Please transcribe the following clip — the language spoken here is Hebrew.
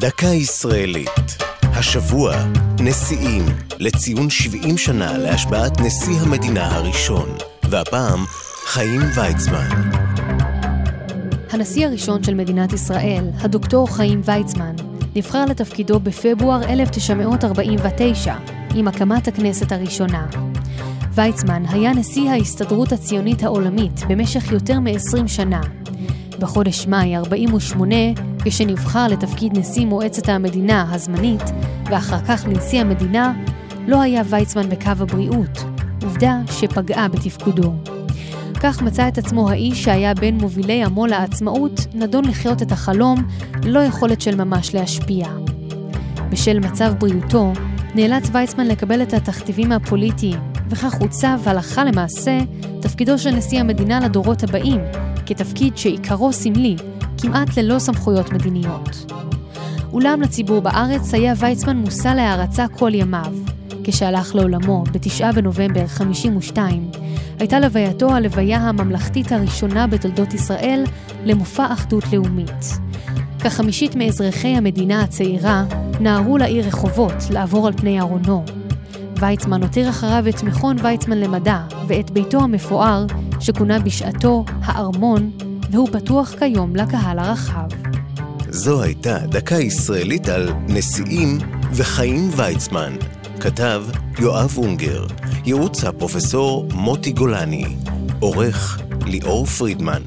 דקה ישראלית. השבוע, נשיאים, לציון 70 שנה להשבעת נשיא המדינה הראשון, והפעם, חיים ויצמן. הנשיא הראשון של מדינת ישראל, הדוקטור חיים ויצמן, נבחר לתפקידו בפברואר 1949, עם הקמת הכנסת הראשונה. ויצמן היה נשיא ההסתדרות הציונית העולמית במשך יותר מ-20 שנה. בחודש מאי 48, כשנבחר לתפקיד נשיא מועצת המדינה הזמנית, ואחר כך נשיא המדינה, לא היה ויצמן בקו הבריאות, עובדה שפגעה בתפקודו. כך מצא את עצמו האיש שהיה בין מובילי עמו לעצמאות, נדון לחיות את החלום, ללא יכולת של ממש להשפיע. בשל מצב בריאותו, נאלץ ויצמן לקבל את התכתיבים הפוליטיים, וכך הוצב הלכה למעשה תפקידו של נשיא המדינה לדורות הבאים, כתפקיד שעיקרו סמלי, כמעט ללא סמכויות מדיניות. אולם לציבור בארץ היה ויצמן מושא להערצה כל ימיו. כשהלך לעולמו ב-9 בנובמבר 52, הייתה לווייתו הלוויה הממלכתית הראשונה בתולדות ישראל למופע אחדות לאומית. כחמישית מאזרחי המדינה הצעירה נהרו לעיר רחובות לעבור על פני ארונו. ויצמן הותיר אחריו את מכון ויצמן למדע ואת ביתו המפואר, שכונה בשעתו הארמון, והוא פתוח כיום לקהל הרחב. זו הייתה דקה ישראלית על נשיאים וחיים ויצמן. כתב יואב אונגר, ייעוץ הפרופסור מוטי גולני, עורך ליאור פרידמן.